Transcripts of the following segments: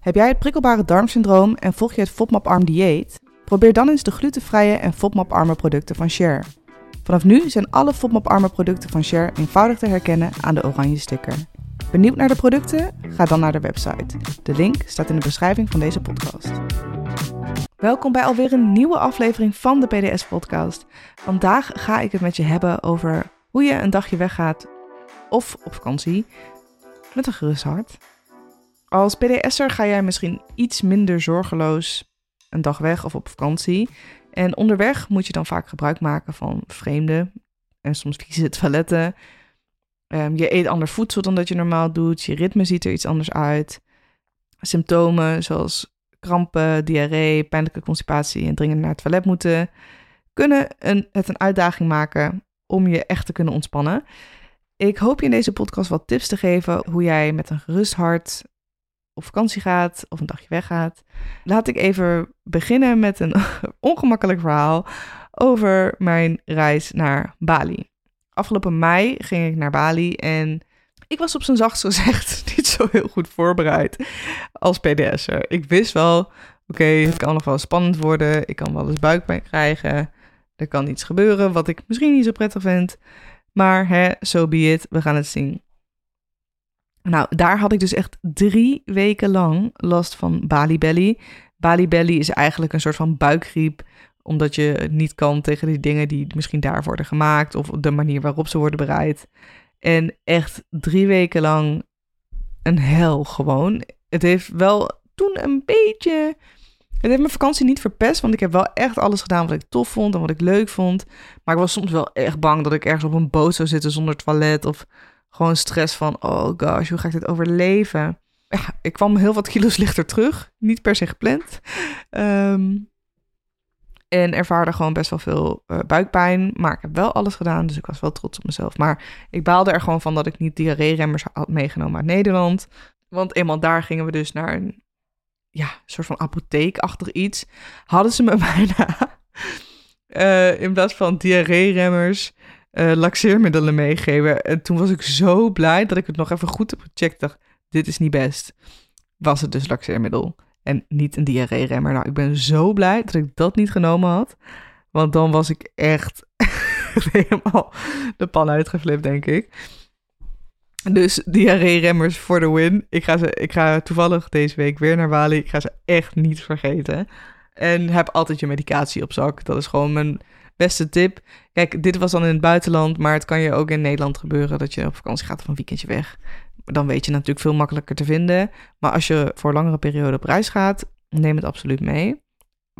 Heb jij het prikkelbare darmsyndroom en volg je het FODMAP-arm dieet? Probeer dan eens de glutenvrije en FODMAP-arme producten van Share. Vanaf nu zijn alle FODMAP-arme producten van Share eenvoudig te herkennen aan de oranje sticker. Benieuwd naar de producten? Ga dan naar de website. De link staat in de beschrijving van deze podcast. Welkom bij alweer een nieuwe aflevering van de PDS-podcast. Vandaag ga ik het met je hebben over hoe je een dagje weggaat of op vakantie met een gerust hart. Als PDS'er ga jij misschien iets minder zorgeloos een dag weg of op vakantie. En onderweg moet je dan vaak gebruik maken van vreemde en soms vieze toiletten. Um, je eet ander voedsel dan dat je normaal doet. Je ritme ziet er iets anders uit. Symptomen zoals krampen, diarree, pijnlijke constipatie en dringend naar het toilet moeten, kunnen een, het een uitdaging maken om je echt te kunnen ontspannen. Ik hoop je in deze podcast wat tips te geven hoe jij met een gerust hart op vakantie gaat of een dagje weggaat. Laat ik even beginnen met een ongemakkelijk verhaal over mijn reis naar Bali. Afgelopen mei ging ik naar Bali en ik was op zijn zachtst gezegd niet zo heel goed voorbereid als PDS'er. Ik wist wel, oké, het kan nog wel spannend worden. Ik kan wel eens buikpijn krijgen. Er kan iets gebeuren wat ik misschien niet zo prettig vind. Maar hè, so be we gaan het zien. Nou, daar had ik dus echt drie weken lang last van Bali Belly. Bali Belly is eigenlijk een soort van buikgriep, omdat je niet kan tegen die dingen die misschien daar worden gemaakt of de manier waarop ze worden bereid. En echt drie weken lang een hel gewoon. Het heeft wel toen een beetje. Het heeft mijn vakantie niet verpest, want ik heb wel echt alles gedaan wat ik tof vond en wat ik leuk vond. Maar ik was soms wel echt bang dat ik ergens op een boot zou zitten zonder toilet of gewoon stress van, oh gosh, hoe ga ik dit overleven? Ja, ik kwam heel wat kilo's lichter terug. Niet per se gepland. Ehm, en ervaarde gewoon best wel veel uh, buikpijn. Maar ik heb wel alles gedaan, dus ik was wel trots op mezelf. Maar ik baalde er gewoon van dat ik niet diarree-remmers had meegenomen uit Nederland. Want eenmaal daar gingen we dus naar een ja, soort van apotheekachtig iets. Hadden ze me bijna uh, in plaats van diarree-remmers uh, laxeermiddelen meegeven. En toen was ik zo blij dat ik het nog even goed heb gecheckt. Dacht, dit is niet best. Was het dus laxeermiddel en niet een diarree-remmer. Nou, ik ben zo blij dat ik dat niet genomen had. Want dan was ik echt helemaal de pan uitgeflipt, denk ik. Dus diarree-remmers voor de win. Ik ga, ze, ik ga toevallig deze week weer naar Bali. Ik ga ze echt niet vergeten. En heb altijd je medicatie op zak. Dat is gewoon mijn beste tip. Kijk, dit was dan in het buitenland, maar het kan je ook in Nederland gebeuren dat je op vakantie gaat of een weekendje weg. Dan weet je natuurlijk veel makkelijker te vinden. Maar als je voor langere periode op reis gaat, neem het absoluut mee.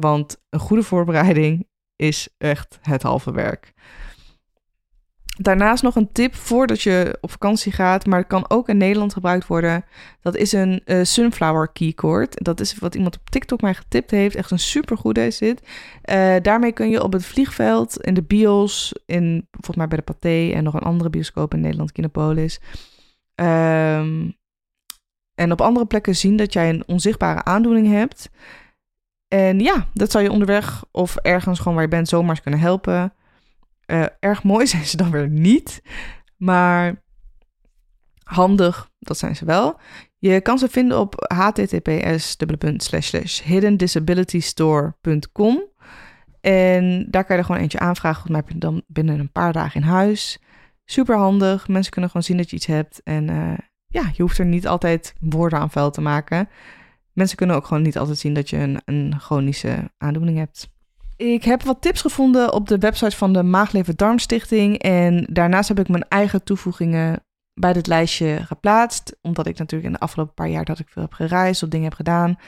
Want een goede voorbereiding is echt het halve werk. Daarnaast nog een tip voordat je op vakantie gaat, maar het kan ook in Nederland gebruikt worden. Dat is een uh, sunflower keycord. Dat is wat iemand op TikTok mij getipt heeft. Echt een supergoede is dit. Uh, daarmee kun je op het vliegveld, in de bios, in volgens mij bij de Pathé en nog een andere bioscoop in Nederland, Kinopolis. Um, en op andere plekken zien dat jij een onzichtbare aandoening hebt. En ja, dat zou je onderweg of ergens gewoon waar je bent zomaar kunnen helpen. Uh, erg mooi zijn ze dan weer niet. Maar handig, dat zijn ze wel. Je kan ze vinden op https hiddendisabilitystore.com. En daar kan je er gewoon eentje aanvragen. Volgens mij je dan binnen een paar dagen in huis. Super handig. Mensen kunnen gewoon zien dat je iets hebt. En uh, ja, je hoeft er niet altijd woorden aan vuil te maken. Mensen kunnen ook gewoon niet altijd zien dat je een, een chronische aandoening hebt. Ik heb wat tips gevonden op de website van de Maagleven Darmstichting. En daarnaast heb ik mijn eigen toevoegingen bij dit lijstje geplaatst. Omdat ik natuurlijk in de afgelopen paar jaar dat ik veel heb gereisd of dingen heb gedaan.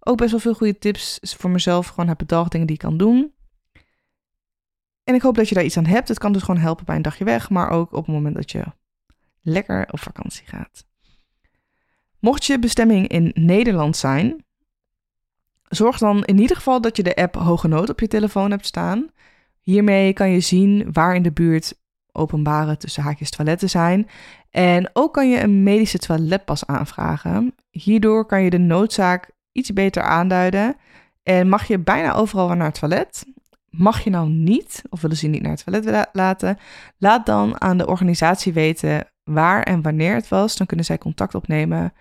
Ook best wel veel goede tips voor mezelf gewoon heb bedacht, dingen die ik kan doen. En ik hoop dat je daar iets aan hebt. Het kan dus gewoon helpen bij een dagje weg, maar ook op het moment dat je lekker op vakantie gaat. Mocht je bestemming in Nederland zijn, Zorg dan in ieder geval dat je de app Hoge Nood op je telefoon hebt staan. Hiermee kan je zien waar in de buurt openbare tussen haakjes toiletten zijn. En ook kan je een medische toiletpas aanvragen. Hierdoor kan je de noodzaak iets beter aanduiden. En mag je bijna overal naar het toilet. Mag je nou niet, of willen ze niet naar het toilet laten, laat dan aan de organisatie weten waar en wanneer het was. Dan kunnen zij contact opnemen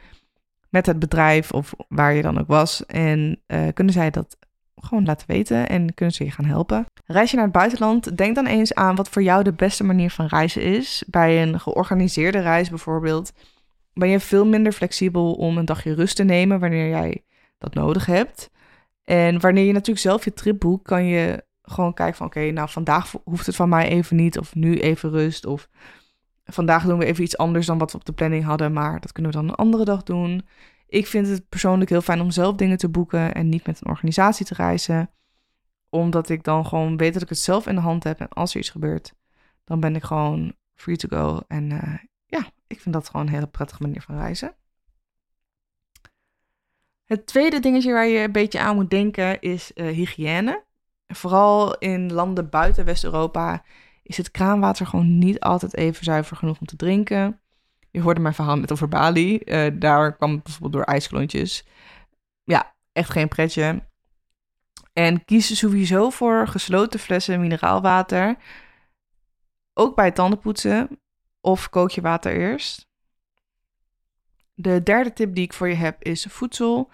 met het bedrijf of waar je dan ook was. En uh, kunnen zij dat gewoon laten weten en kunnen ze je gaan helpen. Reis je naar het buitenland, denk dan eens aan wat voor jou de beste manier van reizen is. Bij een georganiseerde reis bijvoorbeeld ben je veel minder flexibel om een dagje rust te nemen wanneer jij dat nodig hebt. En wanneer je natuurlijk zelf je trip boekt, kan je gewoon kijken van oké, nou vandaag hoeft het van mij even niet of nu even rust of vandaag doen we even iets anders dan wat we op de planning hadden, maar dat kunnen we dan een andere dag doen. Ik vind het persoonlijk heel fijn om zelf dingen te boeken en niet met een organisatie te reizen. Omdat ik dan gewoon weet dat ik het zelf in de hand heb. En als er iets gebeurt, dan ben ik gewoon free to go. En uh, ja, ik vind dat gewoon een hele prettige manier van reizen. Het tweede dingetje waar je een beetje aan moet denken is uh, hygiëne. Vooral in landen buiten West-Europa is het kraanwater gewoon niet altijd even zuiver genoeg om te drinken. Je hoorde mijn verhaal net over Bali. Uh, daar kwam het bijvoorbeeld door ijsklontjes. Ja, echt geen pretje. En kies sowieso voor gesloten flessen mineraalwater. Ook bij tandenpoetsen. Of kook je water eerst. De derde tip die ik voor je heb is voedsel.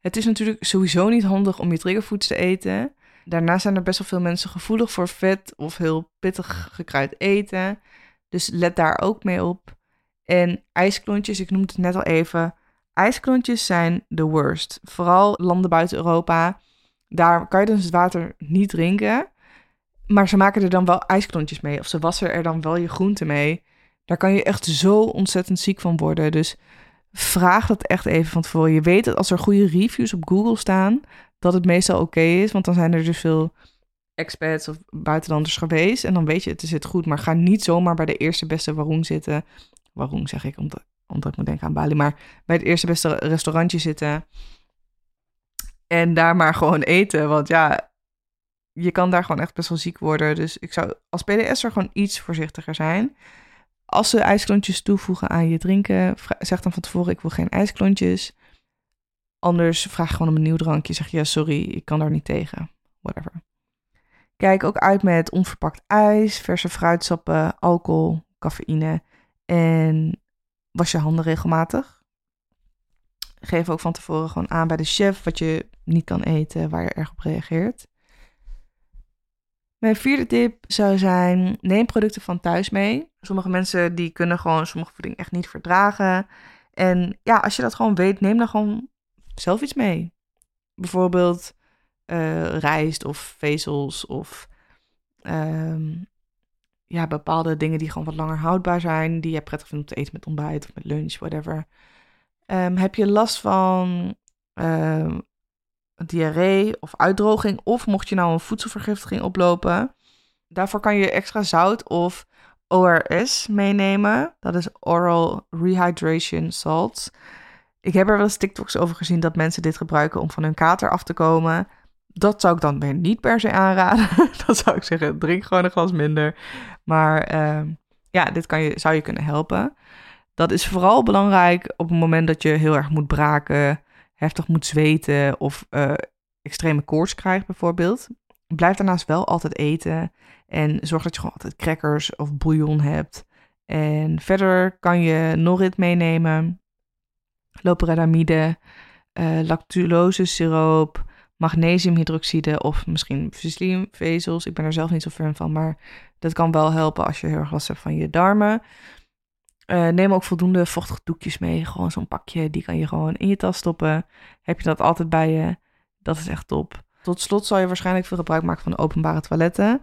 Het is natuurlijk sowieso niet handig om je triggerfoods te eten. Daarnaast zijn er best wel veel mensen gevoelig voor vet of heel pittig gekruid eten. Dus let daar ook mee op. En ijsklontjes, ik noemde het net al even. Ijsklontjes zijn de worst. Vooral landen buiten Europa. Daar kan je dus het water niet drinken. Maar ze maken er dan wel ijsklontjes mee. Of ze wassen er dan wel je groenten mee. Daar kan je echt zo ontzettend ziek van worden. Dus vraag dat echt even van tevoren. Je weet dat als er goede reviews op Google staan, dat het meestal oké is. Want dan zijn er dus veel expats of buitenlanders geweest. En dan weet je, het zit goed. Maar ga niet zomaar bij de eerste beste warung zitten. Waarom zeg ik? Omdat, omdat ik moet denken aan Bali. Maar bij het eerste beste restaurantje zitten. En daar maar gewoon eten. Want ja, je kan daar gewoon echt best wel ziek worden. Dus ik zou als PDS er gewoon iets voorzichtiger zijn. Als ze ijsklontjes toevoegen aan je drinken, zeg dan van tevoren: ik wil geen ijsklontjes. Anders vraag gewoon om een nieuw drankje. Zeg je ja, sorry, ik kan daar niet tegen. Whatever. Kijk ook uit met onverpakt ijs, verse fruitsappen, alcohol, cafeïne. En was je handen regelmatig. Geef ook van tevoren gewoon aan bij de chef wat je niet kan eten, waar je erg op reageert. Mijn vierde tip zou zijn: neem producten van thuis mee. Sommige mensen die kunnen gewoon sommige voeding echt niet verdragen. En ja, als je dat gewoon weet, neem dan gewoon zelf iets mee. Bijvoorbeeld uh, rijst of vezels of um, ja, bepaalde dingen die gewoon wat langer houdbaar zijn, die je prettig vindt om te eten met ontbijt of met lunch, whatever. Um, heb je last van um, diarree of uitdroging, of mocht je nou een voedselvergiftiging oplopen, daarvoor kan je extra zout of ORS meenemen. Dat is Oral Rehydration Salts. Ik heb er wel eens TikToks over gezien dat mensen dit gebruiken om van hun kater af te komen. Dat zou ik dan weer niet per se aanraden. dat zou ik zeggen, drink gewoon een glas minder. Maar ehm, ja, dit kan je, zou je kunnen helpen. Dat is vooral belangrijk op het moment dat je heel erg moet braken, heftig moet zweten of uh, extreme koorts krijgt bijvoorbeeld. Blijf daarnaast wel altijd eten en zorg dat je gewoon altijd crackers of bouillon hebt. En verder kan je Norit meenemen, loperamide, uh, lactulose siroop, magnesiumhydroxide of misschien vezels. Ik ben er zelf niet zo fan van, maar dat kan wel helpen als je heel erg last hebt van je darmen. Uh, neem ook voldoende vochtige doekjes mee. Gewoon zo'n pakje, die kan je gewoon in je tas stoppen. Heb je dat altijd bij je? Dat is echt top. Tot slot zal je waarschijnlijk veel gebruik maken van de openbare toiletten.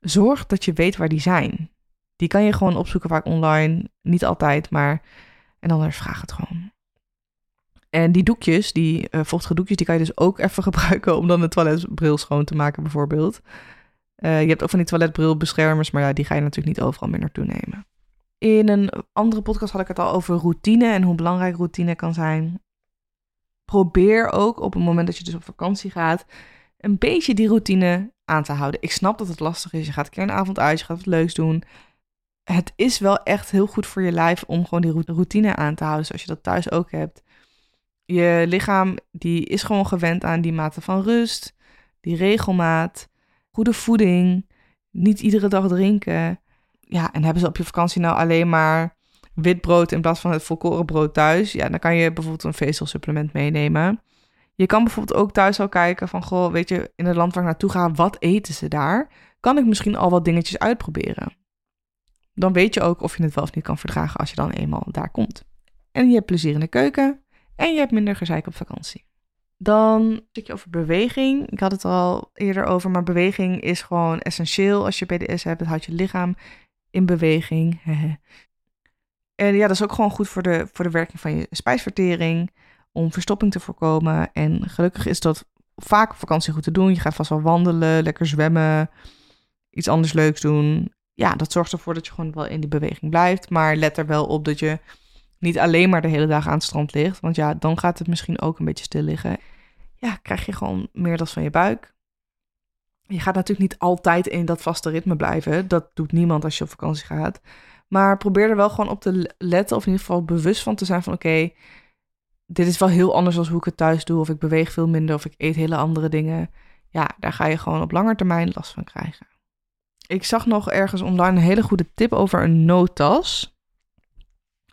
Zorg dat je weet waar die zijn. Die kan je gewoon opzoeken vaak online. Niet altijd, maar... En anders vraag het gewoon. En die doekjes, die uh, vochtige doekjes, die kan je dus ook even gebruiken om dan de toiletbril schoon te maken bijvoorbeeld. Uh, je hebt ook van die toiletbrilbeschermers, maar ja, die ga je natuurlijk niet overal meer naartoe nemen. In een andere podcast had ik het al over routine en hoe belangrijk routine kan zijn. Probeer ook op het moment dat je dus op vakantie gaat, een beetje die routine aan te houden. Ik snap dat het lastig is. Je gaat een keer een avond uit, je gaat wat leuks doen. Het is wel echt heel goed voor je lijf om gewoon die routine aan te houden, zoals je dat thuis ook hebt je lichaam die is gewoon gewend aan die mate van rust, die regelmaat, goede voeding, niet iedere dag drinken. Ja, en hebben ze op je vakantie nou alleen maar wit brood in plaats van het volkoren brood thuis, ja, dan kan je bijvoorbeeld een vezelsupplement meenemen. Je kan bijvoorbeeld ook thuis al kijken van, goh, weet je, in het land waar ik naartoe ga, wat eten ze daar? Kan ik misschien al wat dingetjes uitproberen? Dan weet je ook of je het wel of niet kan verdragen als je dan eenmaal daar komt. En je hebt plezier in de keuken en je hebt minder gezeik op vakantie. Dan een stukje over beweging. Ik had het al eerder over, maar beweging is gewoon essentieel als je PDS hebt. Het houdt je lichaam in beweging. en ja, dat is ook gewoon goed voor de, voor de werking van je spijsvertering, om verstopping te voorkomen. En gelukkig is dat vaak op vakantie goed te doen. Je gaat vast wel wandelen, lekker zwemmen, iets anders leuks doen. Ja, dat zorgt ervoor dat je gewoon wel in die beweging blijft. Maar let er wel op dat je niet alleen maar de hele dag aan het strand ligt. Want ja, dan gaat het misschien ook een beetje stil liggen. Ja, krijg je gewoon meer last van je buik. Je gaat natuurlijk niet altijd in dat vaste ritme blijven. Dat doet niemand als je op vakantie gaat. Maar probeer er wel gewoon op te letten. Of in ieder geval bewust van te zijn van oké, dit is wel heel anders dan hoe ik het thuis doe. Of ik beweeg veel minder of ik eet hele andere dingen. Ja, daar ga je gewoon op lange termijn last van krijgen. Ik zag nog ergens online een hele goede tip over een noodtas.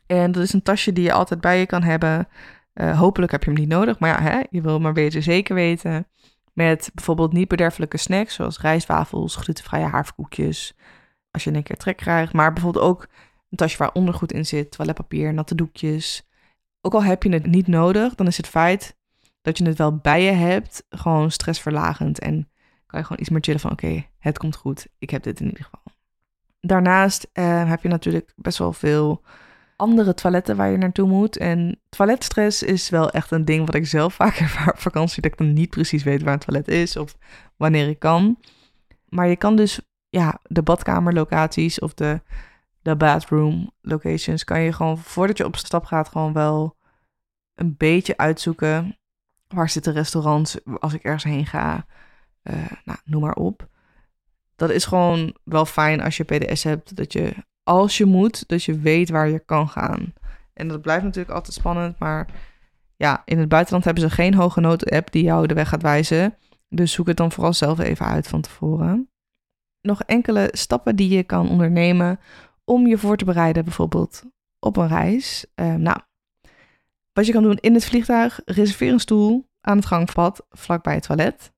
En dat is een tasje die je altijd bij je kan hebben. Uh, hopelijk heb je hem niet nodig, maar ja, hè, je wil maar beter zeker weten. Met bijvoorbeeld niet bederfelijke snacks, zoals rijstwafels, glutenvrije haverkoekjes. Als je in een keer trek krijgt. Maar bijvoorbeeld ook een tasje waar ondergoed in zit, toiletpapier, natte doekjes. Ook al heb je het niet nodig, dan is het feit dat je het wel bij je hebt gewoon stressverlagend. En kan je gewoon iets meer chillen van oké, het komt goed. Ik heb dit in ieder geval. Daarnaast eh, heb je natuurlijk best wel veel andere toiletten waar je naartoe moet. En toiletstress is wel echt een ding wat ik zelf vaak ervaar op vakantie. Dat ik dan niet precies weet waar een toilet is of wanneer ik kan. Maar je kan dus ja, de badkamerlocaties of de, de bathroom locations... kan je gewoon voordat je op stap gaat gewoon wel een beetje uitzoeken. Waar zitten restaurants als ik ergens heen ga? Uh, nou, noem maar op. Dat is gewoon wel fijn als je PDS hebt, dat je als je moet, dat je weet waar je kan gaan. En dat blijft natuurlijk altijd spannend, maar ja, in het buitenland hebben ze geen hoge nood-app die jou de weg gaat wijzen. Dus zoek het dan vooral zelf even uit van tevoren. Nog enkele stappen die je kan ondernemen om je voor te bereiden, bijvoorbeeld op een reis. Uh, nou, wat je kan doen in het vliegtuig, reserveer een stoel aan het gangpad vlakbij het toilet.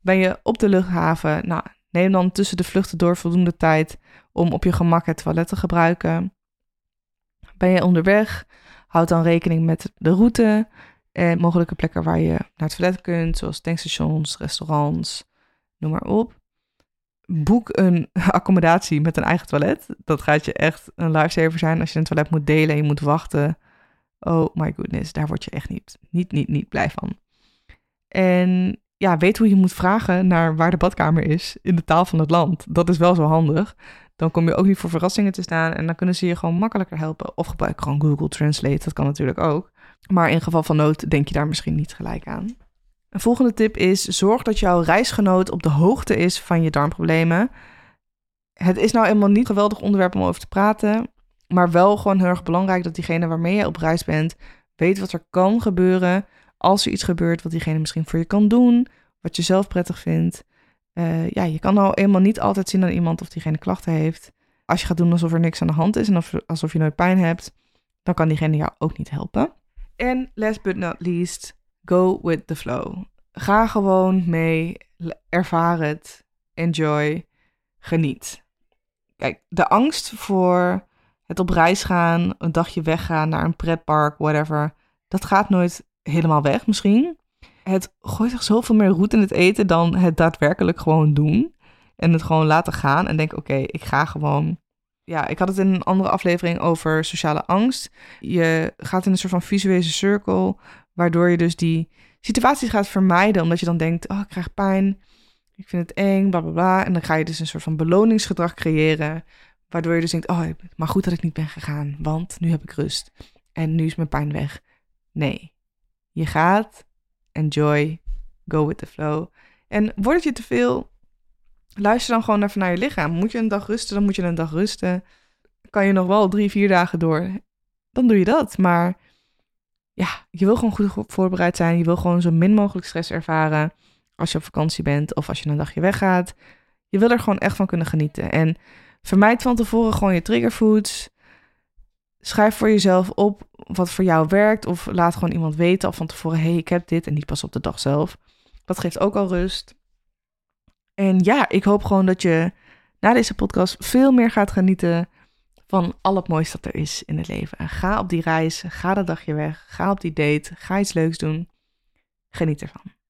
Ben je op de luchthaven, nou, neem dan tussen de vluchten door voldoende tijd om op je gemak het toilet te gebruiken. Ben je onderweg, houd dan rekening met de route en mogelijke plekken waar je naar het toilet kunt, zoals tankstations, restaurants, noem maar op. Boek een accommodatie met een eigen toilet. Dat gaat je echt een lifesaver zijn als je een toilet moet delen en je moet wachten. Oh my goodness, daar word je echt niet, niet, niet, niet blij van. En ja, weet hoe je moet vragen naar waar de badkamer is in de taal van het land. Dat is wel zo handig. Dan kom je ook niet voor verrassingen te staan en dan kunnen ze je gewoon makkelijker helpen. Of gebruik gewoon Google Translate, dat kan natuurlijk ook. Maar in geval van nood denk je daar misschien niet gelijk aan. Een volgende tip is: zorg dat jouw reisgenoot op de hoogte is van je darmproblemen. Het is nou eenmaal niet geweldig onderwerp om over te praten, maar wel gewoon heel erg belangrijk dat diegene waarmee je op reis bent weet wat er kan gebeuren als er iets gebeurt wat diegene misschien voor je kan doen, wat je zelf prettig vindt. Uh, ja, je kan nou eenmaal niet altijd zien aan iemand of diegene klachten heeft. Als je gaat doen alsof er niks aan de hand is en of, alsof je nooit pijn hebt, dan kan diegene jou ook niet helpen. En last but not least, go with the flow. Ga gewoon mee, ervaar het, enjoy, geniet. Kijk, de angst voor het op reis gaan, een dagje weggaan naar een pretpark, whatever, dat gaat nooit helemaal weg misschien het gooit zich zoveel meer roet in het eten dan het daadwerkelijk gewoon doen. En het gewoon laten gaan en denken, oké, ik ga gewoon. Ja, ik had het in een andere aflevering over sociale angst. Je gaat in een soort van visuele cirkel, waardoor je dus die situaties gaat vermijden, omdat je dan denkt, oh, ik krijg pijn, ik vind het eng, bla bla bla. En dan ga je dus een soort van beloningsgedrag creëren, waardoor je dus denkt, oh, maar goed dat ik niet ben gegaan, want nu heb ik rust en nu is mijn pijn weg. Nee, je gaat enjoy, go with the flow. En wordt het je te veel, luister dan gewoon even naar je lichaam. Moet je een dag rusten, dan moet je een dag rusten. Kan je nog wel drie, vier dagen door, dan doe je dat. Maar ja, je wil gewoon goed voorbereid zijn. Je wil gewoon zo min mogelijk stress ervaren als je op vakantie bent of als je een dagje weggaat. Je wil er gewoon echt van kunnen genieten. En vermijd van tevoren gewoon je triggerfoods. Schrijf voor jezelf op wat voor jou werkt. Of laat gewoon iemand weten al van tevoren: hé, hey, ik heb dit. En niet pas op de dag zelf. Dat geeft ook al rust. En ja, ik hoop gewoon dat je na deze podcast veel meer gaat genieten van al het mooiste dat er is in het leven. En ga op die reis, ga dat dagje weg, ga op die date, ga iets leuks doen. Geniet ervan.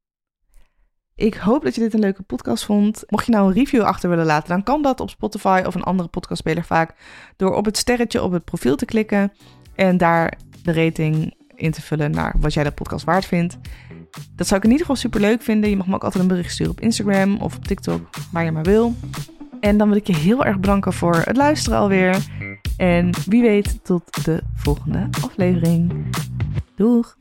Ik hoop dat je dit een leuke podcast vond. Mocht je nou een review achter willen laten, dan kan dat op Spotify of een andere podcastspeler vaak door op het sterretje op het profiel te klikken en daar de rating in te vullen naar wat jij de podcast waard vindt. Dat zou ik in ieder geval super leuk vinden. Je mag me ook altijd een bericht sturen op Instagram of op TikTok, waar je maar wil. En dan wil ik je heel erg bedanken voor het luisteren alweer. En wie weet tot de volgende aflevering. Doeg!